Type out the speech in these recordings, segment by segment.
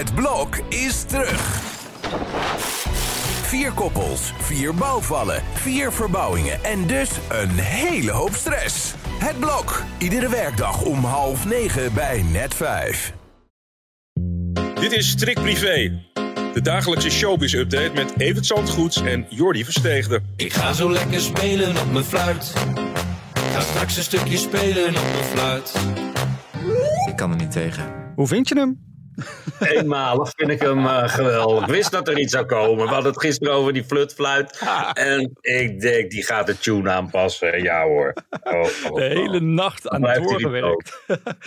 Het blok is terug. Vier koppels, vier bouwvallen, vier verbouwingen en dus een hele hoop stress. Het blok, iedere werkdag om half negen bij net vijf. Dit is Strik Privé, de dagelijkse showbiz-update met Evert Zandgoeds en Jordi Versteegde. Ik ga zo lekker spelen op mijn fluit. Ga straks een stukje spelen op mijn fluit. Ik kan er niet tegen. Hoe vind je hem? Eenmalig vind ik hem uh, geweldig. Ik wist dat er iets zou komen. We hadden het gisteren over die flutfluit. En ik denk, die gaat de tune aanpassen. Ja hoor. Oh, oh, de hele oh. nacht aan het doorgewerkt.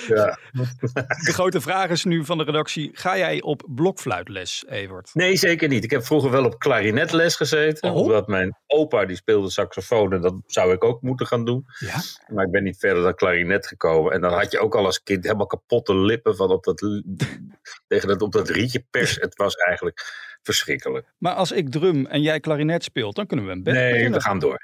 Ja. de grote vraag is nu van de redactie. Ga jij op blokfluitles, Evert? Nee, zeker niet. Ik heb vroeger wel op klarinetles gezeten. Oh. Omdat mijn opa die speelde saxofoon. En dat zou ik ook moeten gaan doen. Ja? Maar ik ben niet verder dan klarinet gekomen. En dan had je ook al als kind helemaal kapotte lippen van op dat tegen dat op dat rietje pers. Het was eigenlijk verschrikkelijk. Maar als ik drum en jij klarinet speelt, dan kunnen we een bed Nee, we gaan door.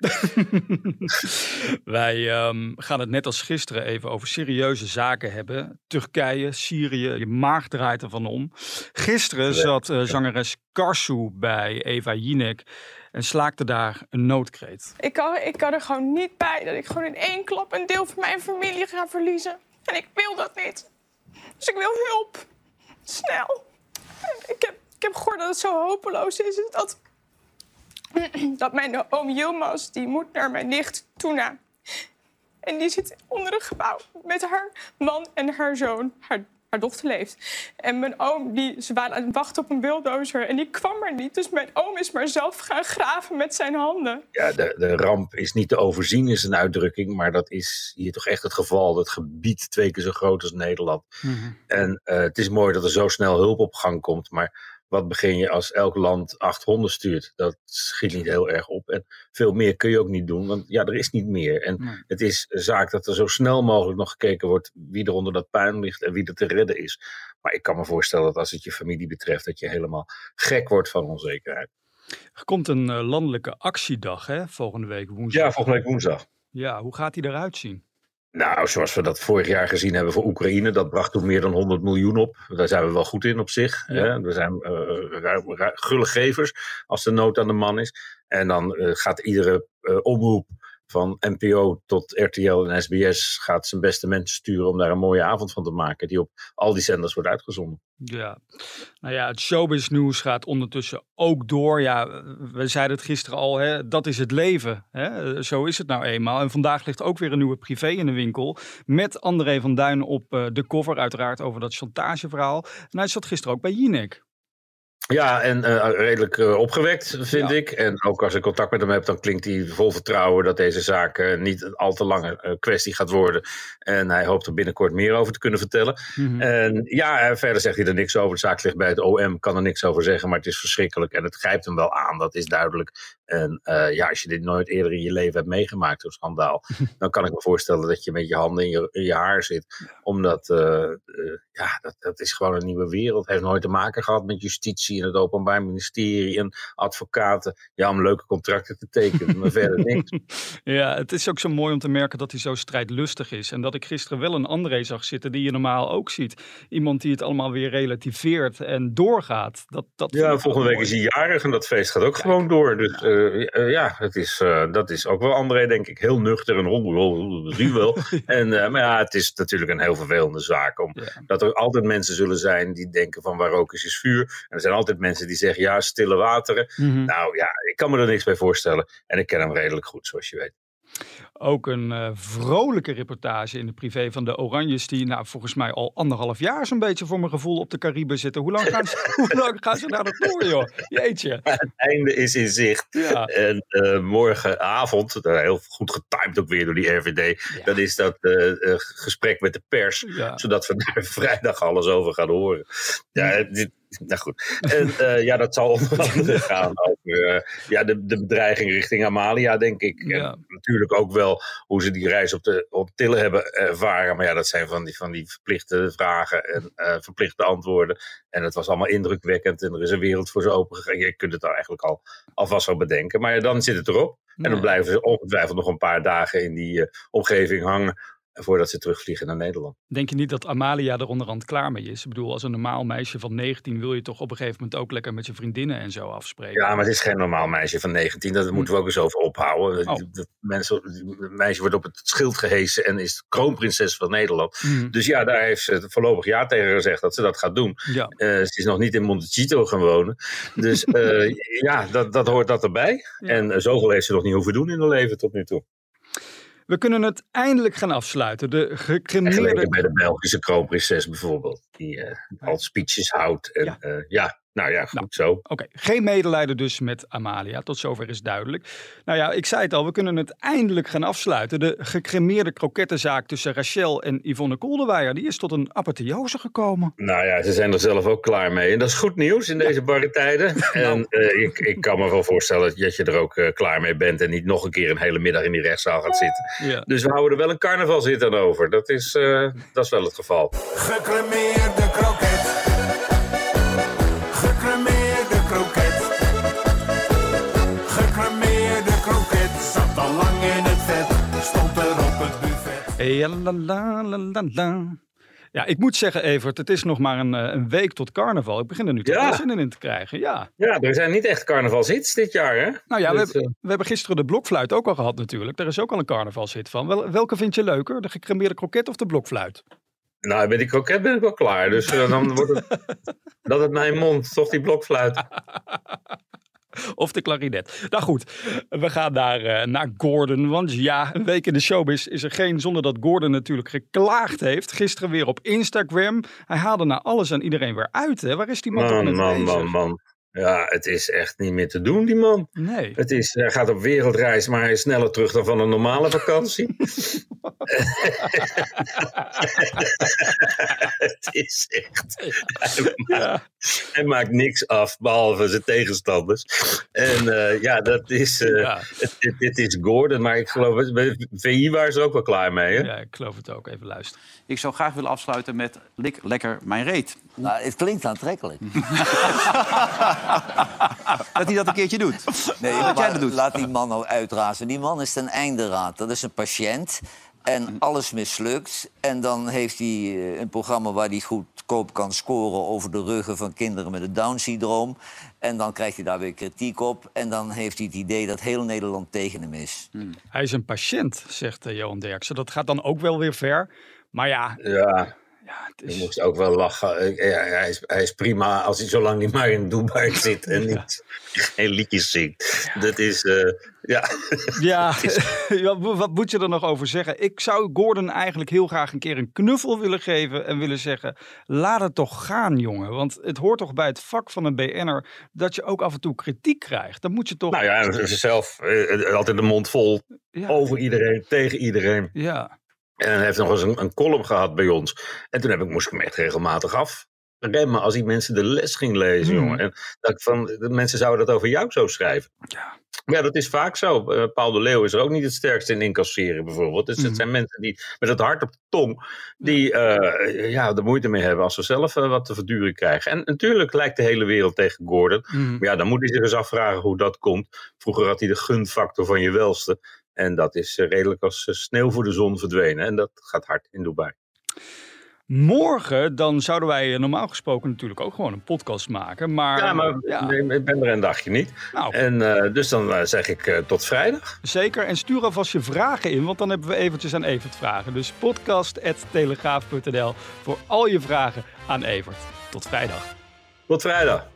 Wij um, gaan het net als gisteren even over serieuze zaken hebben. Turkije, Syrië, je maag draait ervan om. Gisteren zat uh, zangeres Karsu bij Eva Jinek en slaakte daar een noodkreet. Ik kan, ik kan er gewoon niet bij dat ik gewoon in één klap een deel van mijn familie ga verliezen. En ik wil dat niet. Dus ik wil hulp snel. Ik heb, ik heb gehoord dat het zo hopeloos is. Dat, dat mijn oom Yilmaz, die moet naar mijn nicht Tuna. En die zit onder een gebouw met haar man en haar zoon. Haar haar dochter leeft. En mijn oom, die, ze waren aan het wachten op een bulldozer en die kwam er niet. Dus mijn oom is maar zelf gaan graven met zijn handen. Ja, de, de ramp is niet te overzien, is een uitdrukking. Maar dat is hier toch echt het geval. Het gebied twee keer zo groot als Nederland. Mhm. En uh, het is mooi dat er zo snel hulp op gang komt. Maar wat begin je als elk land 800 stuurt? Dat schiet niet heel erg op. En veel meer kun je ook niet doen, want ja, er is niet meer. En het is een zaak dat er zo snel mogelijk nog gekeken wordt wie er onder dat puin ligt en wie er te redden is. Maar ik kan me voorstellen dat als het je familie betreft, dat je helemaal gek wordt van onzekerheid. Er komt een uh, landelijke actiedag, hè? Volgende week woensdag. Ja, volgende week woensdag. Ja, hoe gaat die eruit zien? Nou, zoals we dat vorig jaar gezien hebben voor Oekraïne, dat bracht toen meer dan 100 miljoen op. Daar zijn we wel goed in op zich. Hè? We zijn uh, gulle gevers als de nood aan de man is. En dan uh, gaat iedere uh, omroep van NPO tot RTL en SBS gaat zijn beste mensen sturen om daar een mooie avond van te maken, die op al die zenders wordt uitgezonden. Ja, nou ja, het showbiz nieuws gaat ondertussen ook door. Ja, we zeiden het gisteren al, hè, dat is het leven. Hè? Zo is het nou eenmaal. En vandaag ligt ook weer een nieuwe privé in de winkel. Met André van Duin op uh, de cover, uiteraard over dat chantageverhaal. En hij zat gisteren ook bij Jinek. Ja, en uh, redelijk uh, opgewekt, vind ja. ik. En ook als ik contact met hem heb, dan klinkt hij vol vertrouwen dat deze zaak uh, niet een al te lange kwestie gaat worden. En hij hoopt er binnenkort meer over te kunnen vertellen. Mm -hmm. En ja, verder zegt hij er niks over. De zaak ligt bij het OM, kan er niks over zeggen, maar het is verschrikkelijk. En het grijpt hem wel aan, dat is duidelijk. En ja, als je dit nooit eerder in je leven hebt meegemaakt, zo'n schandaal, dan kan ik me voorstellen dat je met je handen in je, in je haar zit. Omdat, ja, dat, dat is gewoon een nieuwe wereld. Hij heeft nooit te maken gehad met justitie in het Openbaar Ministerie en advocaten. Ja, om leuke contracten te tekenen, maar verder niks. Ja, het is ook zo mooi om te merken dat hij zo strijdlustig is. En dat ik gisteren wel een André zag zitten die je normaal ook ziet. Iemand die het allemaal weer relativeert en doorgaat. Dat, dat ja, volgende week is hij jarig en dat feest gaat ook Kijk. gewoon door. Dus ja, uh, uh, ja het is, uh, dat is ook wel André, denk ik. Heel nuchter en rond, wel. en, maar ja, het is natuurlijk een heel vervelende zaak. Om, ja. Dat er altijd mensen zullen zijn die denken van waar rook is, is vuur. En er zijn altijd mensen die zeggen ja, stille wateren. Mm -hmm. Nou ja, ik kan me er niks bij voorstellen. En ik ken hem redelijk goed, zoals je weet. Ook een uh, vrolijke reportage in de privé van de Oranjes, die nou, volgens mij al anderhalf jaar zo'n beetje voor mijn gevoel op de Cariben zitten. Hoe lang gaan ze, hoe lang gaan ze naar naartoe, joh? Jeetje. Het einde is in zicht. Ja. En uh, morgenavond, heel goed getimed ook weer door die RVD, ja. dan is dat uh, gesprek met de pers, ja. zodat we daar vrijdag alles over gaan horen. Ja, dit, nou goed. En uh, ja, dat zal onder andere gaan over uh, ja, de, de bedreiging richting Amalia, denk ik. Ja. Natuurlijk ook wel hoe ze die reis op de op Tillen hebben ervaren. Maar ja, dat zijn van die, van die verplichte vragen en uh, verplichte antwoorden. En het was allemaal indrukwekkend en er is een wereld voor ze opengegaan. Je kunt het eigenlijk al alvast wel bedenken. Maar ja, dan zit het erop. En dan blijven ze ongetwijfeld nog een paar dagen in die omgeving hangen. Voordat ze terugvliegen naar Nederland. Denk je niet dat Amalia er onderhand klaar mee is? Ik bedoel, als een normaal meisje van 19 wil je toch op een gegeven moment ook lekker met je vriendinnen en zo afspreken. Ja, maar het is geen normaal meisje van 19. Dat moeten we ook eens over ophouden. Oh. Dat mensen, het meisje wordt op het schild gehesen en is kroonprinses van Nederland. Mhm. Dus ja, daar heeft ze voorlopig ja tegen gezegd dat ze dat gaat doen. Ja. Eh, ze is nog niet in Montecito gaan wonen. Dus eh, ja, dat, dat hoort dat erbij. Ja. En eh, zoveel heeft ze nog niet hoeven doen in haar leven tot nu toe. We kunnen het eindelijk gaan afsluiten. De gecremeerde... bij de Belgische kroonprinses bijvoorbeeld. Die eh, al speeches houdt. En, Ja. ja, nou ja, goed Nou. zo. Oké, geen medelijden dus met Amalia. Tot zover is duidelijk. Nou ja, ik zei het al, we kunnen het eindelijk gaan afsluiten. De gecremeerde krokettenzaak tussen Rachel en Yvonne Koldewijer... die is tot een apotheose gekomen. Nou ja, ze zijn er zelf ook klaar mee. En dat is goed nieuws in deze barre tijden. En eh, ik, ik kan me wel voorstellen dat je er ook eh, klaar mee bent. En niet nog een keer een hele middag in die rechtszaal gaat zitten. Ja. Dus we houden er wel een carnaval zitten over. Dat is, eh, dat is wel het geval. Gecremeerde kroket. Ja, la, la, la, la, la. Ja, ik moet zeggen, Evert, het is nog maar een, eh, een week tot carnaval. Ik begin er nu toch Ja. zin in te krijgen. Ja. Ja, er zijn niet echt carnavalshits dit jaar, hè? Nou ja, we, hebben, we hebben gisteren de blokfluit ook al gehad natuurlijk. Daar is ook al een carnavalshit van. Wel, welke vind je leuker? De gecremeerde kroket of de blokfluit? Nou, met die kroket ben ik wel klaar. Dus eh, dan wordt het... dat het mijn mond, toch die blokfluit. Of de klarinet. Nou goed, we gaan naar, eh, naar Gordon. Want ja, een week in de showbiz is er geen zonder dat Gordon natuurlijk geklaagd heeft. Gisteren weer op Instagram. Hij haalde naar alles en iedereen weer uit. Hè? Waar is die man Man, man, bezig? man, man. Ja, het is echt niet meer te doen, die man. Nee. Het is, hij gaat op wereldreis, maar hij is sneller terug dan van een normale vakantie. het is echt. Hij, maakt, hij maakt niks af, behalve zijn tegenstanders. En eh, ja, dat is. eh, Ja. het- dit is Gordon, maar ik geloof. Bij VI waren ze ook wel klaar mee. Hè? Ja, ik geloof het ook. Even luisteren. Ik zou graag willen afsluiten met lik lekker mijn reet. Nou, het klinkt aantrekkelijk. Dat hij dat een keertje doet. Nee, dat jij dat doet. laat die man nou uitrazen. Die man is ten einde raad. Dat is een patiënt. En alles mislukt. En dan heeft hij eh, een programma waar hij goedkoop kan scoren... over de ruggen van kinderen met het Down-syndroom. En dan krijgt hij daar weer kritiek op. En dan heeft hij het idee dat heel Nederland tegen hem is. Hij is een patiënt, zegt eh, Johan Derksen. Dat gaat dan ook wel weer ver. Maar ja, Ja, ja het je moest ook wel lachen. Ja, hij, is, hij is prima als hij zolang niet maar in Dubai zit en niet geen liedjes zingt. Dat is. eh, ja. Ja, ja, wat moet je er nog over zeggen? Ik zou Gordon eigenlijk heel graag een keer een knuffel willen geven en willen zeggen: laat het toch gaan, jongen. Want het hoort toch bij het vak van een BN'er dat je ook af en toe kritiek krijgt. Dan moet je toch. Nou ja, zelf eh, altijd de mond vol ja, over iedereen, tegen iedereen. ja. En hij heeft nog eens een, een column gehad bij ons. En toen heb ik, moest ik hem echt regelmatig af. Remmen als die mensen de les ging lezen, Hmm. jongen. En dat ik van, de mensen zouden dat over jou zo schrijven. Ja. Maar ja, dat is vaak zo. Eh, Paul de Leeuw is er ook niet het sterkste in incasseren, bijvoorbeeld. Dus het zijn mensen die met het hart op de tong, die eh, ja, er moeite mee hebben als ze zelf eh, wat te verduren krijgen. En natuurlijk lijkt de hele wereld tegen Gordon. Mhm. Maar ja, dan moet hij zich eens afvragen hoe dat komt. Vroeger had hij de gunfactor van je welste. En dat is eh, redelijk als eh, sneeuw voor de zon verdwenen. En dat gaat hard in Dubai. Morgen, dan zouden wij eh, normaal gesproken natuurlijk ook gewoon een podcast maken. Maar, Ja, maar ja, nee, ik ben er een dagje niet. nou, En dus dan zeg ik tot vrijdag. zeker. En stuur alvast je vragen in, want dan hebben we eventjes aan Evert vragen. Dus podcast.telegraaf.nl voor al je vragen aan Evert. Tot vrijdag. Tot vrijdag.